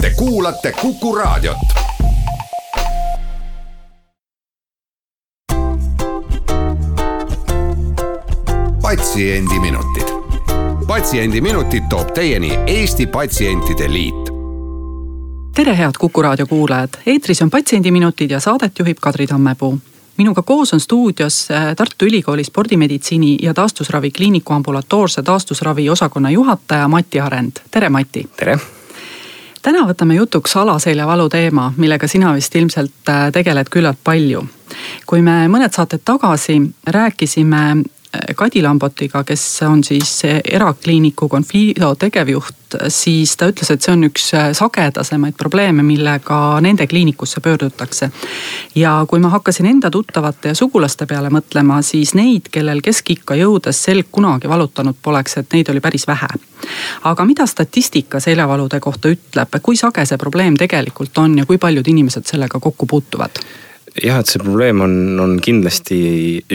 Te kuulate Kuku Raadiot. patsiendiminutid, Patsiendiminutid toob teieni Eesti Patsientide Liit. Tere, head Kuku raadio kuulajad, eetris on Patsiendiminutid ja saadet juhib Kadri Tammepuu. Minuga koos on stuudios äh, Tartu Ülikooli spordimeditsiini ja taastusravi kliiniku ambulatoorse taastusravi osakonna juhataja Mati Arend, tere Mati. tere täna võtame jutuks alaseljavalu teema, millega sina vist ilmselt äh, tegeled küllalt palju. kui me mõned saated tagasi rääkisime Kadi Lambotiga, kes on siis erakliiniku Confido tegevjuht, siis ta ütles, et see on üks sagedasemaid probleeme, millega nende kliinikusse pöördutakse. ja kui ma hakkasin enda tuttavate ja sugulaste peale mõtlema, siis neid, kellel keskikka jõudes selg kunagi valutanud poleks, et neid oli päris vähe. aga mida statistika seljavalude kohta ütleb, kui sage see probleem tegelikult on ja kui paljud inimesed sellega kokku puutuvad? Jah, et see probleem on, on kindlasti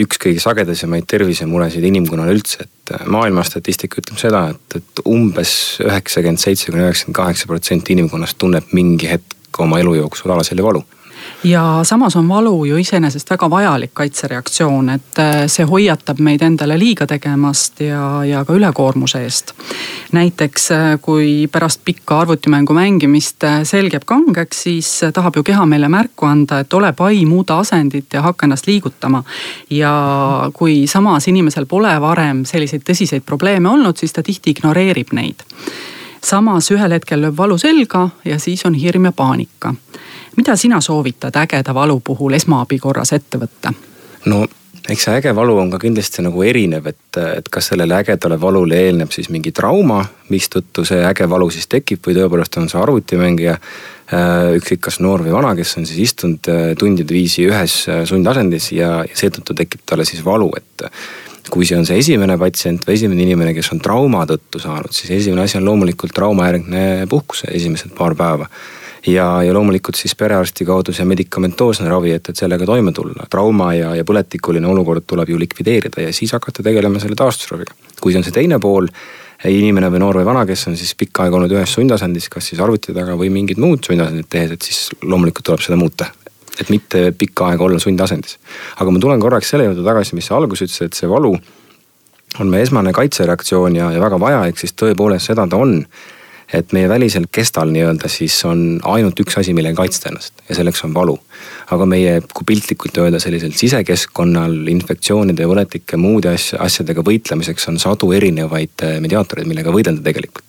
üks kõige sagedasemaid tervisemuresid inimkonnal üldse, et äh, maailma statistika ütleb seda, et, et umbes üheksakümmend seitse kuni üheksakümmend kaheksa protsenti inimkonnast tunneb mingi hetk oma elu jooksul alaseljavalu ja samas on valu ju iseenesest väga vajalik kaitsereaktsioon, et äh, see hoiatab meid endale liiga tegemast ja, ja ka ülekoormuse eest. näiteks äh, kui pärast pikka arvutimängu mängimist äh, selg jääb kangeks, siis tahab ju keha meile märku anda, et ole pai, muuda asendit ja hakka ennast liigutama. ja kui samas inimesel pole varem selliseid tõsiseid probleeme olnud, siis ta tihti ignoreerib neid samas ühel hetkel lööb valu selga ja siis on hirm ja paanika mida sina soovitad ägeda valu puhul esmaabi korras ette võtta? no eks see äge valu on ka kindlasti nagu erinev, et, et kas sellele ägedale valule eelneb siis mingi trauma, mistõttu see äge valu siis tekib või tõepoolest on see arvutimängija. Äh, ükskõik kas noor või vana, kes on siis istunud äh, tundide viisi ühes äh, sundasendis ja, seetõttu tekib talle siis valu, et kui see on see esimene patsient või esimene inimene, kes on trauma tõttu saanud, siis esimene asi on loomulikult traumajärgne puhkus esimesed paar päeva ja, ja loomulikult siis perearsti kaudu see medikamentoosne ravi, et, et sellega toime tulla. trauma ja, ja põletikuline olukord tuleb ju likvideerida ja siis hakata tegelema selle taastusraviga. kui see on see teine pool, inimene või noor või vana, kes on siis pikka aega olnud ühes sundasendis, kas siis arvuti taga või mingit muud sundasendit tehes, et siis loomulikult tuleb seda muuta et mitte pikka aega olla sundasendis. aga ma tulen korraks selle juurde tagasi, mis sa alguses ütlesid, et see valu on meie esmane kaitsereaktsioon ja, ja väga vajalik, siis tõepoolest seda ta on et meie välisel kestal nii-öelda siis on ainult üks asi, millega kaitsta ennast ja selleks on valu. aga meie, kui piltlikult öelda, sellisel sisekeskkonnal infektsioonide ja põletike muude asja, asjadega võitlemiseks on sadu erinevaid äh, mediaatoreid, millega võidelda tegelikult.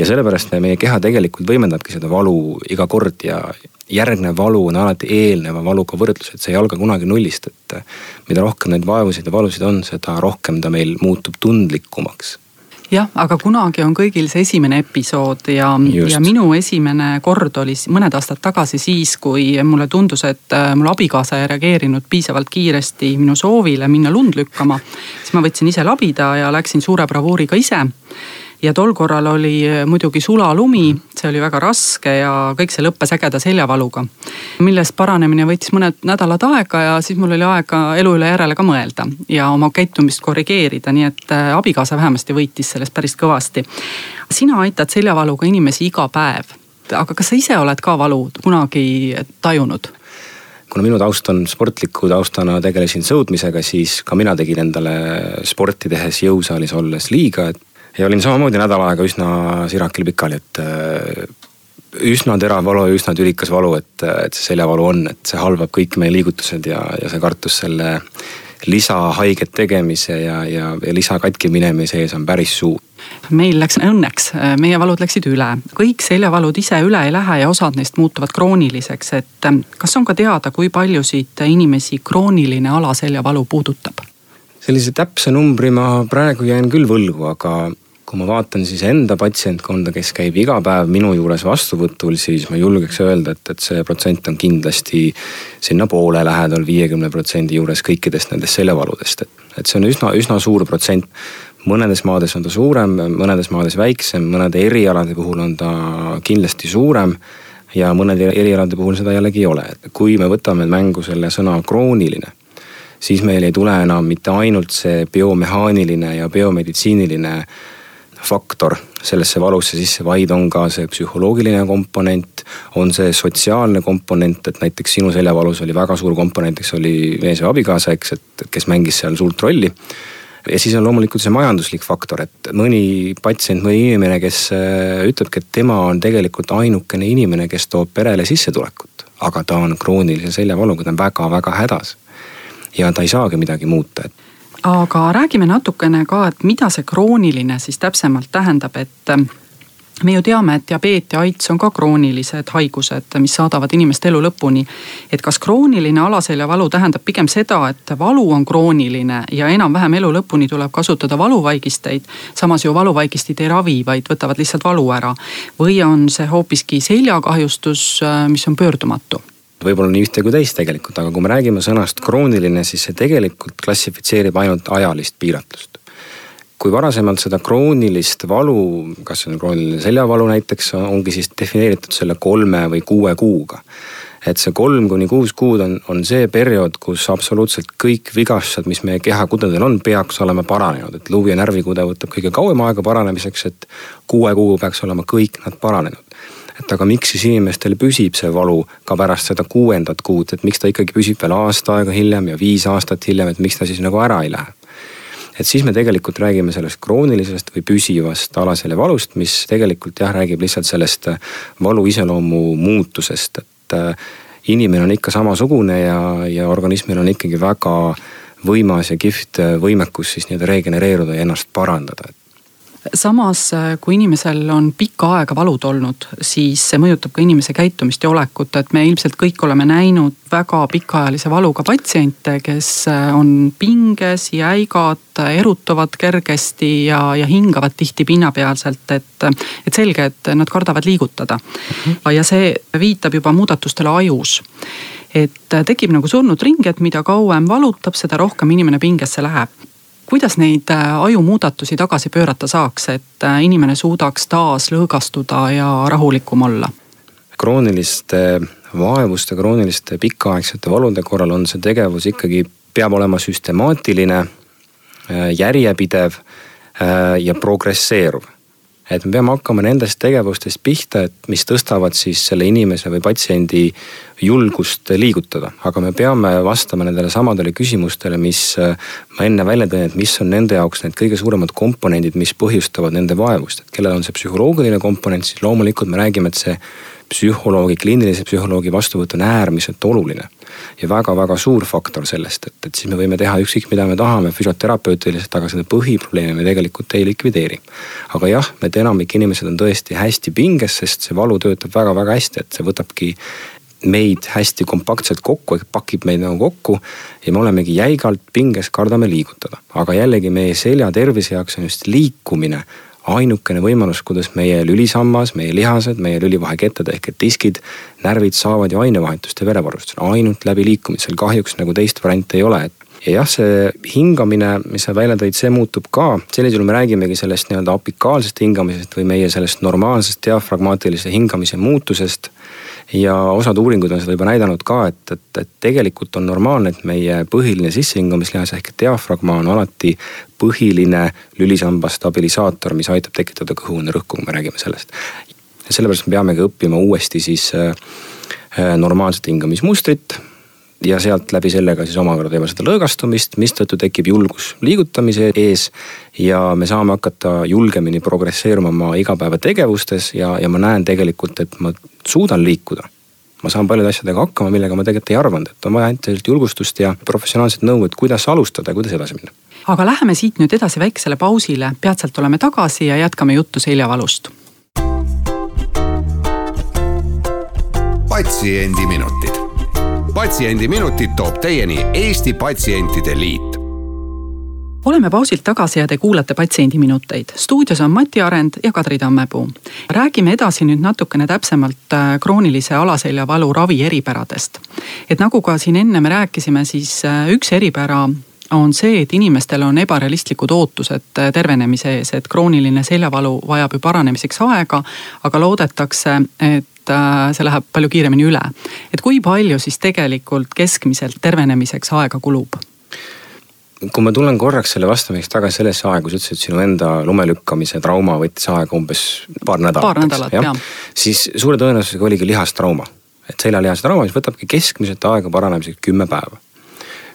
Ja sellepärast meie keha tegelikult võimendabki seda valu iga kord ja järgnev valu on alati eelneva valuga võrdlus, et see ei alga kunagi nullist, et mida rohkem neid vaevusid ja valusid on, seda rohkem ta meil muutub tundlikumaks. Jah, aga kunagi on kõigil see esimene episood ja, ja minu esimene kord oli mõned aastad tagasi siis, kui mulle tundus, et äh, mul abikaasa ei reageerinud piisavalt kiiresti minu soovile minna lund lükkama. siis ma võtsin ise labida ja läksin suure bravuuriga ise ja tol korral oli eh, muidugi sulalumi, see oli väga raske ja kõik see lõppes ägeda seljavaluga. millest paranemine võttis mõned nädalad aega ja siis mul oli aega elu üle järele ka mõelda ja oma käitumist korrigeerida, nii et eh, abikaasa vähemasti võitis sellest päris kõvasti. sina aitad seljavaluga inimesi iga päev, aga kas sa ise oled ka valu kunagi tajunud? kuna minu taust on sportliku taustana tegelesin sõudmisega, siis ka mina tegin endale sporti tehes jõusaalis olles liiga, et ja olin samamoodi nädal aega üsna sirakil pikali, et äh, üsna terav valu ja üsna tülikas valu, et, et see seljavalu on, et see halvab kõik meie liigutused ja, ja see kartus selle lisahaiget tegemise ja, ja, ja lisakatki minemise ees on päris suur. Meil läks õnneks, meie valud läksid üle, kõik seljavalud ise üle ei lähe ja osad neist muutuvad krooniliseks, et ähm, kas on ka teada, kui paljusid inimesi krooniline alaseljavalu puudutab? Sellise täpse numbri ma praegu jään küll võlgu, aga kui ma vaatan siis enda patsientkonda, kes käib iga päev minu juures vastuvõtul, siis ma julgeks öelda, et, et see protsent on kindlasti sinnapoole lähedal, viiekümne protsendi juures kõikidest nendest seljavaludest, et, et see on üsna, üsna suur protsent. mõnedes maades on ta suurem, mõnedes maades väiksem, mõnede erialade puhul on ta kindlasti suurem ja mõnede erialade puhul seda jällegi ei ole, et kui me võtame mängu selle sõna krooniline siis meil ei tule enam mitte ainult see biomehaaniline ja biomeditsiiniline faktor sellesse valusse sisse, vaid on ka see psühholoogiline komponent, on see sotsiaalne komponent, et näiteks sinu seljavalus oli väga suur komponent, eks oli mees ja abikaasa, eks, et kes mängis seal suurt rolli. ja siis on loomulikult see majanduslik faktor, et mõni patsient, mõni inimene, kes äh, ütlebki, et tema on tegelikult ainukene inimene, kes toob perele sissetulekut, aga ta on kroonilise seljavaluga, ta on väga-väga hädas. Ja ta ei saagi midagi muuta, et aga räägime natukene ka, et mida see krooniline siis täpsemalt tähendab, et ähm, me ju teame, et diabeet ja AIDS on ka kroonilised haigused, mis saadavad inimest elu lõpuni. et kas krooniline alaseljavalu tähendab pigem seda, et valu on krooniline ja enam-vähem elu lõpuni tuleb kasutada valuvaigisteid. samas ju valuvaigistid ei ravi, vaid võtavad lihtsalt valu ära. või on see hoopiski seljakahjustus, äh, mis on pöördumatu võib-olla nii ühte kui teist tegelikult, aga kui me räägime sõnast krooniline, siis see tegelikult klassifitseerib ainult ajalist piiratlust. kui varasemalt seda kroonilist valu, kas see on krooniline seljavalu näiteks, ongi siis defineeritud selle kolme või kuue kuuga. Et see kolm kuni kuus kuud on, on see periood, kus absoluutselt kõik vigastused, mis meie kehakudedel on, peaks olema paranenud, et luu- ja närvikude võtab kõige kauem aega paranemiseks, et kuue kuuga peaks olema kõik nad paranenud et aga miks siis inimestel püsib see valu ka pärast seda kuuendat kuud, et miks ta ikkagi püsib veel aasta aega hiljem ja viis aastat hiljem, et miks ta siis nagu ära ei lähe. et siis me tegelikult räägime sellest kroonilisest või püsivast alasele valust, mis tegelikult jah, räägib lihtsalt sellest valu iseloomu muutusest, et äh, inimene on ikka samasugune ja, ja organismil on ikkagi väga võimas ja kihvt võimekus siis nii-öelda regenereeruda ja ennast parandada, et samas, äh, kui inimesel on pikka aega valud olnud, siis see mõjutab ka inimese käitumist ja olekut, et me ilmselt kõik oleme näinud väga pikaajalise valuga patsiente, kes äh, on pinges, jäigad, erutuvad kergesti ja, ja hingavad tihti pinnapealselt, et, et selge, et nad kardavad liigutada mm. -hmm. ja see viitab juba muudatustele ajus et tekib nagu surnud ring, et mida kauem valutab, seda rohkem inimene pingesse läheb kuidas neid äh, ajumuudatusi tagasi pöörata saaks, et äh, inimene suudaks taas lõõgastuda ja rahulikum olla? krooniliste vaevuste, krooniliste pikaaegsete valude korral on see tegevus ikkagi, peab olema süstemaatiline, äh, järjepidev ja progresseeruv et me peame hakkama nendest tegevustest pihta, et mis tõstavad siis selle inimese või patsiendi julgust liigutada. aga me peame vastama nendele samadele küsimustele, mis äh, ma enne välja tõin, et mis on nende jaoks need kõige suuremad komponendid, mis põhjustavad nende vaevust. et kellel on see psühholoogiline komponent, siis loomulikult me räägime, et see psühholoogi, kliinilise psühholoogi vastuvõtt on äärmiselt oluline. ja väga-väga suur faktor sellest, et, et siis me võime teha ükskõik, mida me tahame füsioterapeutiliselt, aga seda põhiprobleemi me tegelikult ei likvideeri. aga jah, et enamik inimesed on tõesti hästi pinges, sest see valu töötab väga-väga hästi, et see võtabki meid hästi kompaktselt kokku, pakib meid nagu kokku ja me olemegi jäigalt pinges, kardame liigutada. aga jällegi meie selja tervise jaoks on just liikumine ainukene võimalus, kuidas meie lülisammas, meie lihased, meie lülivahekettad ehk et diskid, närvid saavad ju ainevahetust ja verevarustust. Ainult läbi liikumisel, kahjuks nagu teist varianti ei ole, et ja jah, see hingamine, mis sa välja tõid, see muutub ka, sellisel juhul me räägimegi sellest nii-öelda apikaalsest hingamisest või meie sellest normaalsest diafragmaatilise hingamise muutusest ja osad uuringud on seda juba näidanud ka, et, et, et tegelikult on normaalne, et meie põhiline sissehingamislihas ehk diafragma on alati põhiline lülisamba stabilisaator, mis aitab tekitada kõhuõnne rõhku, kui me räägime sellest. ja sellepärast me peamegi õppima uuesti siis äh, äh normaalset hingamismustrit ja sealt läbi sellega siis omakorda teeme seda lõõgastumist, mistõttu tekib julgus liigutamise ees. ja me saame hakata julgemini progresseeruma oma igapäevategevustes ja, ja ma näen tegelikult, et ma suudan liikuda. ma saan paljude asjadega hakkama, millega ma tegelikult ei arvanud, et on vaja ainult sellist julgustust ja professionaalset nõu, et kuidas alustada ja kuidas edasi minna. aga läheme siit nüüd edasi väiksele pausile, peatselt oleme tagasi ja jätkame juttu seljavalust. patsiendiminutid patsiendiminutid toob teieni Eesti Patsientide Liit oleme pausilt tagasi ja te kuulate Patsiendiminuteid. stuudios on Mati Arend ja Kadri Tammepuu. räägime edasi nüüd natukene täpsemalt äh, kroonilise alaseljavalu ravi eripäradest. et nagu ka siin enne me rääkisime, siis äh, üks eripära on see, et inimestel on ebarealistlikud ootused äh, tervenemise ees, et krooniline seljavalu vajab ju paranemiseks aega, aga loodetakse, et see läheb palju kiiremini üle. et kui palju siis tegelikult keskmiselt tervenemiseks aega kulub? kui ma tulen korraks selle vastamiseks tagasi sellesse aega, kui sa ütlesid, et sinu enda lumelükkamise trauma võttis aega umbes paar nädalat. paar nädalat jah ja.. siis suure tõenäosusega oligi lihastrauma, et seljalihase trauma, mis võtabki keskmiselt aega paranemiseks kümme päeva.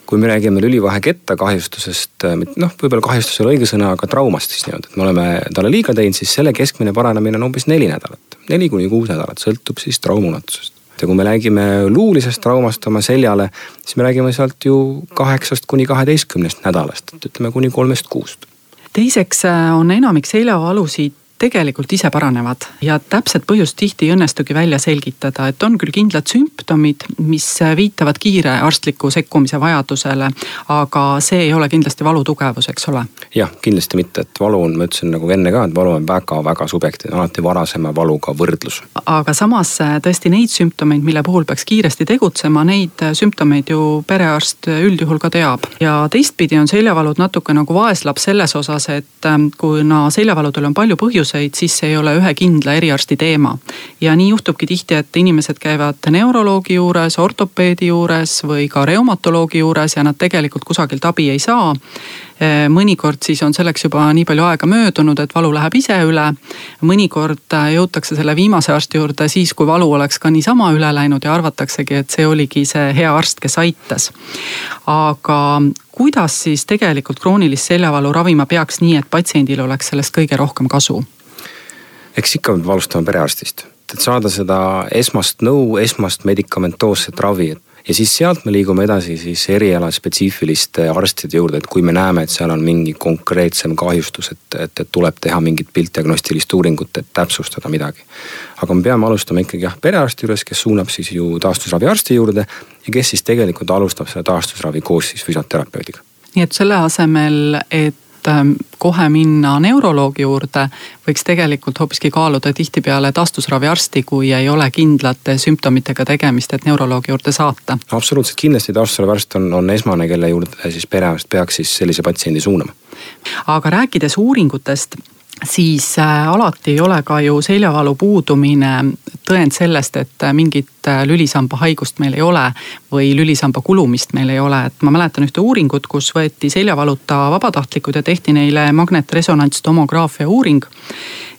Kui me räägime lülivaheketta kahjustusest, noh, võib-olla kahjustus ei ole õige sõna, aga traumast siis nii-öelda, et me oleme talle liiga teinud, siis selle keskmine paranemine on umbes neli nädalat. neli kuni kuus nädalat, sõltub siis trauma ulatusest ja kui me räägime luulisest traumast oma seljale, siis me räägime sealt ju kaheksast kuni kaheteistkümnest nädalast, et ütleme kuni kolmest kuust. teiseks äh, on enamik seljavalusid tegelikult ise paranevad ja täpset põhjust tihti ei õnnestugi välja selgitada, et on küll kindlad sümptomid, mis viitavad kiire arstliku sekkumise vajadusele. aga see ei ole kindlasti valu tugevus, eks ole. jah, kindlasti mitte, et valu on, ma ütlesin nagu enne ka, et valu on väga-väga subjektiivne, alati varasema valuga võrdlus. aga samas tõesti neid sümptomeid, mille puhul peaks kiiresti tegutsema, neid sümptomeid ju perearst üldjuhul ka teab. ja teistpidi on seljavalud natuke nagu vaeslaps selles osas, et ähm, kuna seljavaludel on palju põhjuseid põhjuseid, siis see ei ole ühe kindla eriarsti teema. ja nii juhtubki tihti, et inimesed käivad neuroloogi juures, ortopeedi juures või ka reumatoloogi juures ja nad tegelikult kusagilt abi ei saa eh, mõnikord siis on selleks juba nii palju aega möödunud, et valu läheb ise üle. mõnikord eh, jõutakse selle viimase arsti juurde siis, kui valu oleks ka niisama üle läinud ja arvataksegi, et see oligi see hea arst, kes aitas. aga kuidas siis tegelikult kroonilist seljavalu ravima peaks, nii et patsiendil oleks sellest kõige rohkem kasu? Eks ikka peab alustama perearstist, et saada seda esmast nõu, esmast medikamentoosset ravi, et ja siis sealt me liigume edasi siis erialaspetsiifiliste arstide juurde, et kui me näeme, et seal on mingi konkreetsem kahjustus, et, et, et tuleb teha mingit piltdiagnostilist uuringut, et täpsustada midagi. aga me peame alustama ikkagi jah, perearsti juures, kes suunab siis ju taastusraviarsti juurde ja kes siis tegelikult alustab selle taastusravi koos siis füsioterapeudiga. nii et selle asemel, et Ähm, kohe minna neuroloogi juurde, võiks tegelikult hoopiski kaaluda tihtipeale taastusraviarsti, kui ei ole kindlate sümptomitega tegemist, et neuroloogi juurde saata. absoluutselt, kindlasti taastusraviarst on, on esmane, kelle juurde siis perearst peaks siis sellise patsiendi suunama. aga rääkides uuringutest siis äh, alati ei ole ka ju seljavalu puudumine tõend sellest, et äh, mingit äh, lülisamba haigust meil ei ole või lülisamba kulumist meil ei ole, et ma mäletan ühte uuringut, kus võeti seljavaluta vabatahtlikud ja tehti neile magnetresonantstomograafia uuring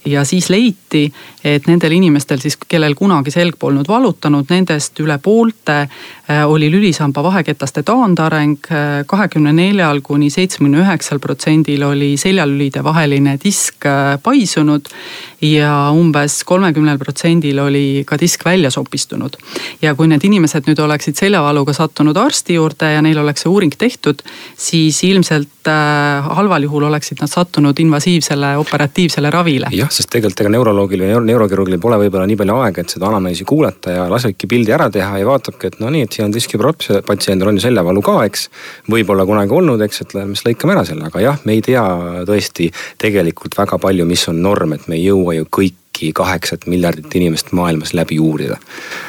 ja siis leiti, et nendel inimestel siis, kellel kunagi selg polnud valutanud, nendest üle poolte äh, oli lülisamba vaheketaste taandareng. Äh, kahekümne neljal kuni seitsmekümne üheksal protsendil oli seljalülide vaheline disk äh, paisunud ja umbes kolmekümnel protsendil oli ka disk välja sopistunud. ja kui need inimesed nüüd oleksid seljavaluga sattunud arsti juurde ja neil oleks see uuring tehtud, siis ilmselt halval juhul oleksid nad sattunud invasiivsele operatiivsele ravile. jah, sest tegelikult ega neuroloogil või neurokirurgil pole võib-olla nii palju aega, et seda anamneesi kuulata ja lasebki pildi ära teha ja vaatabki, et no nii, et siin on diskiprops, patsiendil on ju seljavalu ka, eks. võib-olla kunagi olnud, eks, et lähme siis lõikame ära selle, aga jah, me ei tea tõesti tegelikult väga palju, mis on norm, et me ei jõua ju kõik kõiki kaheksat miljardit inimest maailmas läbi uurida.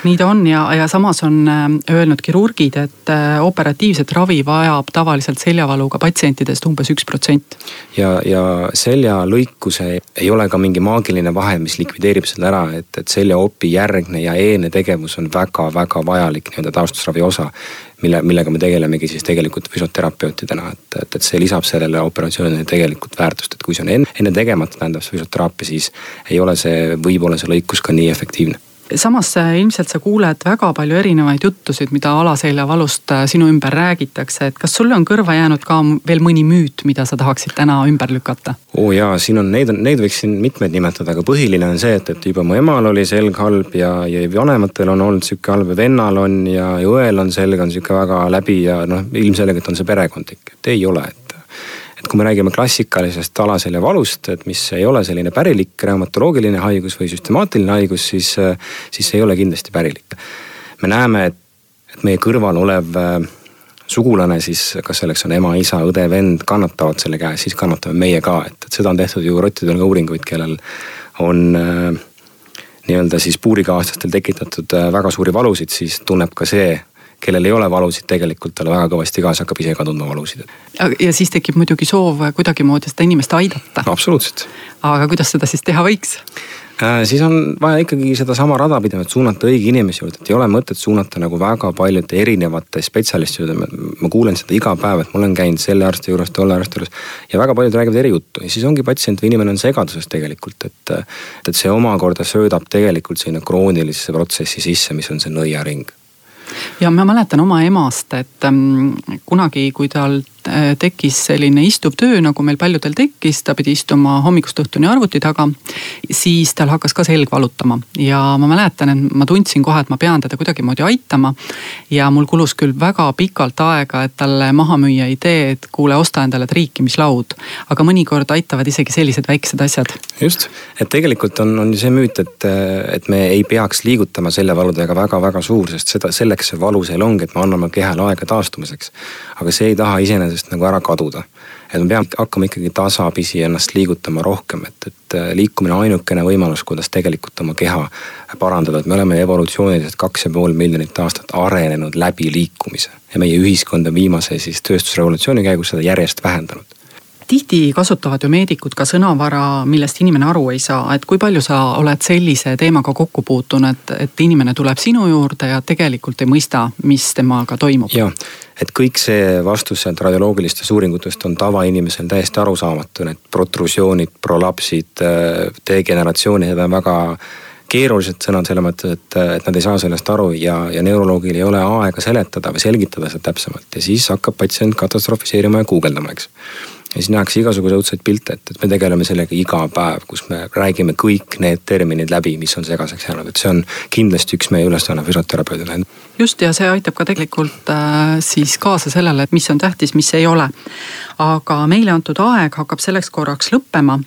nii ta on ja, ja samas on äh, öelnud kirurgid, et äh, operatiivset ravi vajab tavaliselt seljavaluga patsientidest umbes üks protsent. ja, ja seljalõikuse ei ole ka mingi maagiline vahe, mis likvideerib selle ära, et, et seljaopi järgne ja eene tegevus on väga-väga vajalik nii-öelda taastusravi osa mille, millega me tegelemegi siis tegelikult füsioterapeutidena, et, et, et see lisab sellele operatsioonile tegelikult väärtust, et kui see on enne, enne tegemata, tähendab see füsioteraapia, siis ei ole see, võib-olla see lõikus ka nii efektiivne samas äh, ilmselt sa kuuled väga palju erinevaid juttusid, mida alaseljavalust äh, sinu ümber räägitakse, et kas sulle on kõrva jäänud ka veel mõni müüt, mida sa tahaksid täna ümber lükata? oo oh jaa, siin on neid, neid võiks siin mitmeid nimetada, aga põhiline on see, et, et juba mu emal oli selg halb ja, ja vanematel on olnud sihuke halb ja vennal on ja, ja õel on selg on sihuke väga läbi ja noh, ilmselgelt on see perekondlik, et ei ole, et et kui me räägime klassikalisest alaselja valust, et mis ei ole selline pärilik reumatoloogiline haigus või süstemaatiline haigus, siis, siis see ei ole kindlasti pärilik. me näeme, et, et meie kõrval olev äh, sugulane siis, kas selleks on ema, isa, õde, vend, kannatavad selle käes, siis kannatame meie ka, et, et seda on tehtud ju rottidel ka uuringuid, kellel on äh, nii-öelda siis puurikaaslastel tekitatud äh, väga suuri valusid, siis tunneb ka see kellel ei ole valusid, tegelikult talle väga kõvasti kaasa hakkab ise ka tundma valusid. ja siis tekib muidugi soov kuidagimoodi seda inimest aidata absoluutselt. aga kuidas seda siis teha võiks? Äh, siis on vaja ikkagi sedasama rada pidama, et suunata õige inimese juurde, et ei ole mõtet suunata nagu väga paljude erinevate spetsialistide juurde. ma kuulen seda iga päev, et ma olen käinud selle arsti juures, tolle arsti juures ja väga paljud räägivad eri juttu ja siis ongi patsient või inimene on segaduses tegelikult, et. et see omakorda söödab tegelikult sinna kroonilisse protsessi sisse, mis on see nõiaring ja ma mäletan oma emast, et ähm, kunagi, kui tal tekkis selline istuv töö, nagu meil paljudel tekkis, ta pidi istuma hommikust õhtuni arvuti taga. siis tal hakkas ka selg valutama ja ma mäletan, et ma tundsin kohe, et ma pean teda kuidagimoodi aitama. ja mul kulus küll väga pikalt aega, et talle maha müüa idee, et kuule, osta endale triikimislaud. aga mõnikord aitavad isegi sellised väiksed asjad. just, et tegelikult on, on ju see müüt, et, et me ei peaks liigutama selle valudega väga-väga suur, sest seda, selleks see valu seal ongi, et me anname kehale aega taastumiseks. aga see ei taha iseenesest iseenesest nagu ära kaduda. et me peame hakkama ikkagi tasapisi ennast liigutama rohkem, et, et äh, liikumine on ainukene võimalus, kuidas tegelikult oma keha parandada, et me oleme evolutsiooniliselt kaks ja pool miljonit aastat arenenud läbi liikumise. ja meie ühiskond on viimase siis tööstusrevolutsiooni käigus seda järjest vähendanud tihti kasutavad ju meedikud ka sõnavara, millest inimene aru ei saa, et kui palju sa oled sellise teemaga kokku puutunud, et inimene tuleb sinu juurde ja tegelikult ei mõista, mis temaga toimub? ja, et kõik see vastus sealt radioloogilistest uuringutest on tavainimesel täiesti arusaamatu, need protrusioonid, prolapsid, degeneratsioonid, need on väga keerulised sõnad selles mõttes, et, et nad ei saa sellest aru ja, ja neuroloogil ei ole aega seletada või selgitada seda täpsemalt. Ja siis hakkab patsient katastrofiseerima ja guugeldama, eks ja siis nähakse igasuguseid õudseid pilte, et, et me tegeleme sellega iga päev, kus me räägime kõik need terminid läbi, mis on segaseks jäänud, et see on kindlasti üks meie ülesanne füsioterapeudina. just ja see aitab ka tegelikult äh, siis kaasa sellele, et mis on tähtis, mis ei ole. aga meile antud aeg hakkab selleks korraks lõppema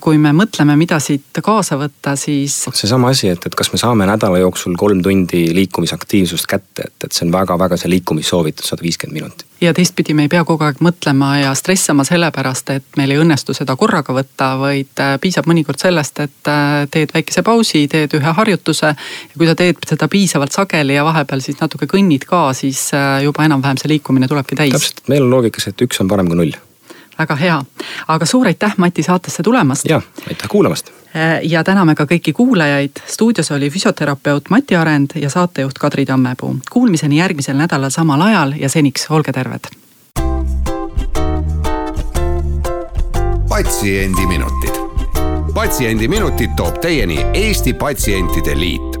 kui me mõtleme, mida siit kaasa võtta, siis. seesama asi, et, et kas me saame nädala jooksul kolm tundi liikumisaktiivsust kätte, et, et see on väga-väga see liikumissoovitus, sada viiskümmend minutit. ja teistpidi me ei pea kogu aeg mõtlema ja stressama sellepärast, et meil ei õnnestu seda korraga võtta, vaid äh, piisab mõnikord sellest, et äh, teed väikese pausi, teed ühe harjutuse. ja kui sa teed seda piisavalt sageli ja vahepeal siis natuke kõnnid ka, siis juba enam-vähem see liikumine tulebki täis. täpselt, meil on loogikas, et üks on parem kui null väga hea, aga suur aitäh, Mati, saatesse tulemast. ja, aitäh kuulamast. Äh, ja täname ka kõiki kuulajaid. stuudios oli füsioterapeut Mati Arend ja saatejuht Kadri Tammepuu. Kuulmiseni järgmisel nädalal samal ajal ja seniks olge terved. patsiendiminutid, Patsiendiminutid toob teieni Eesti Patsientide Liit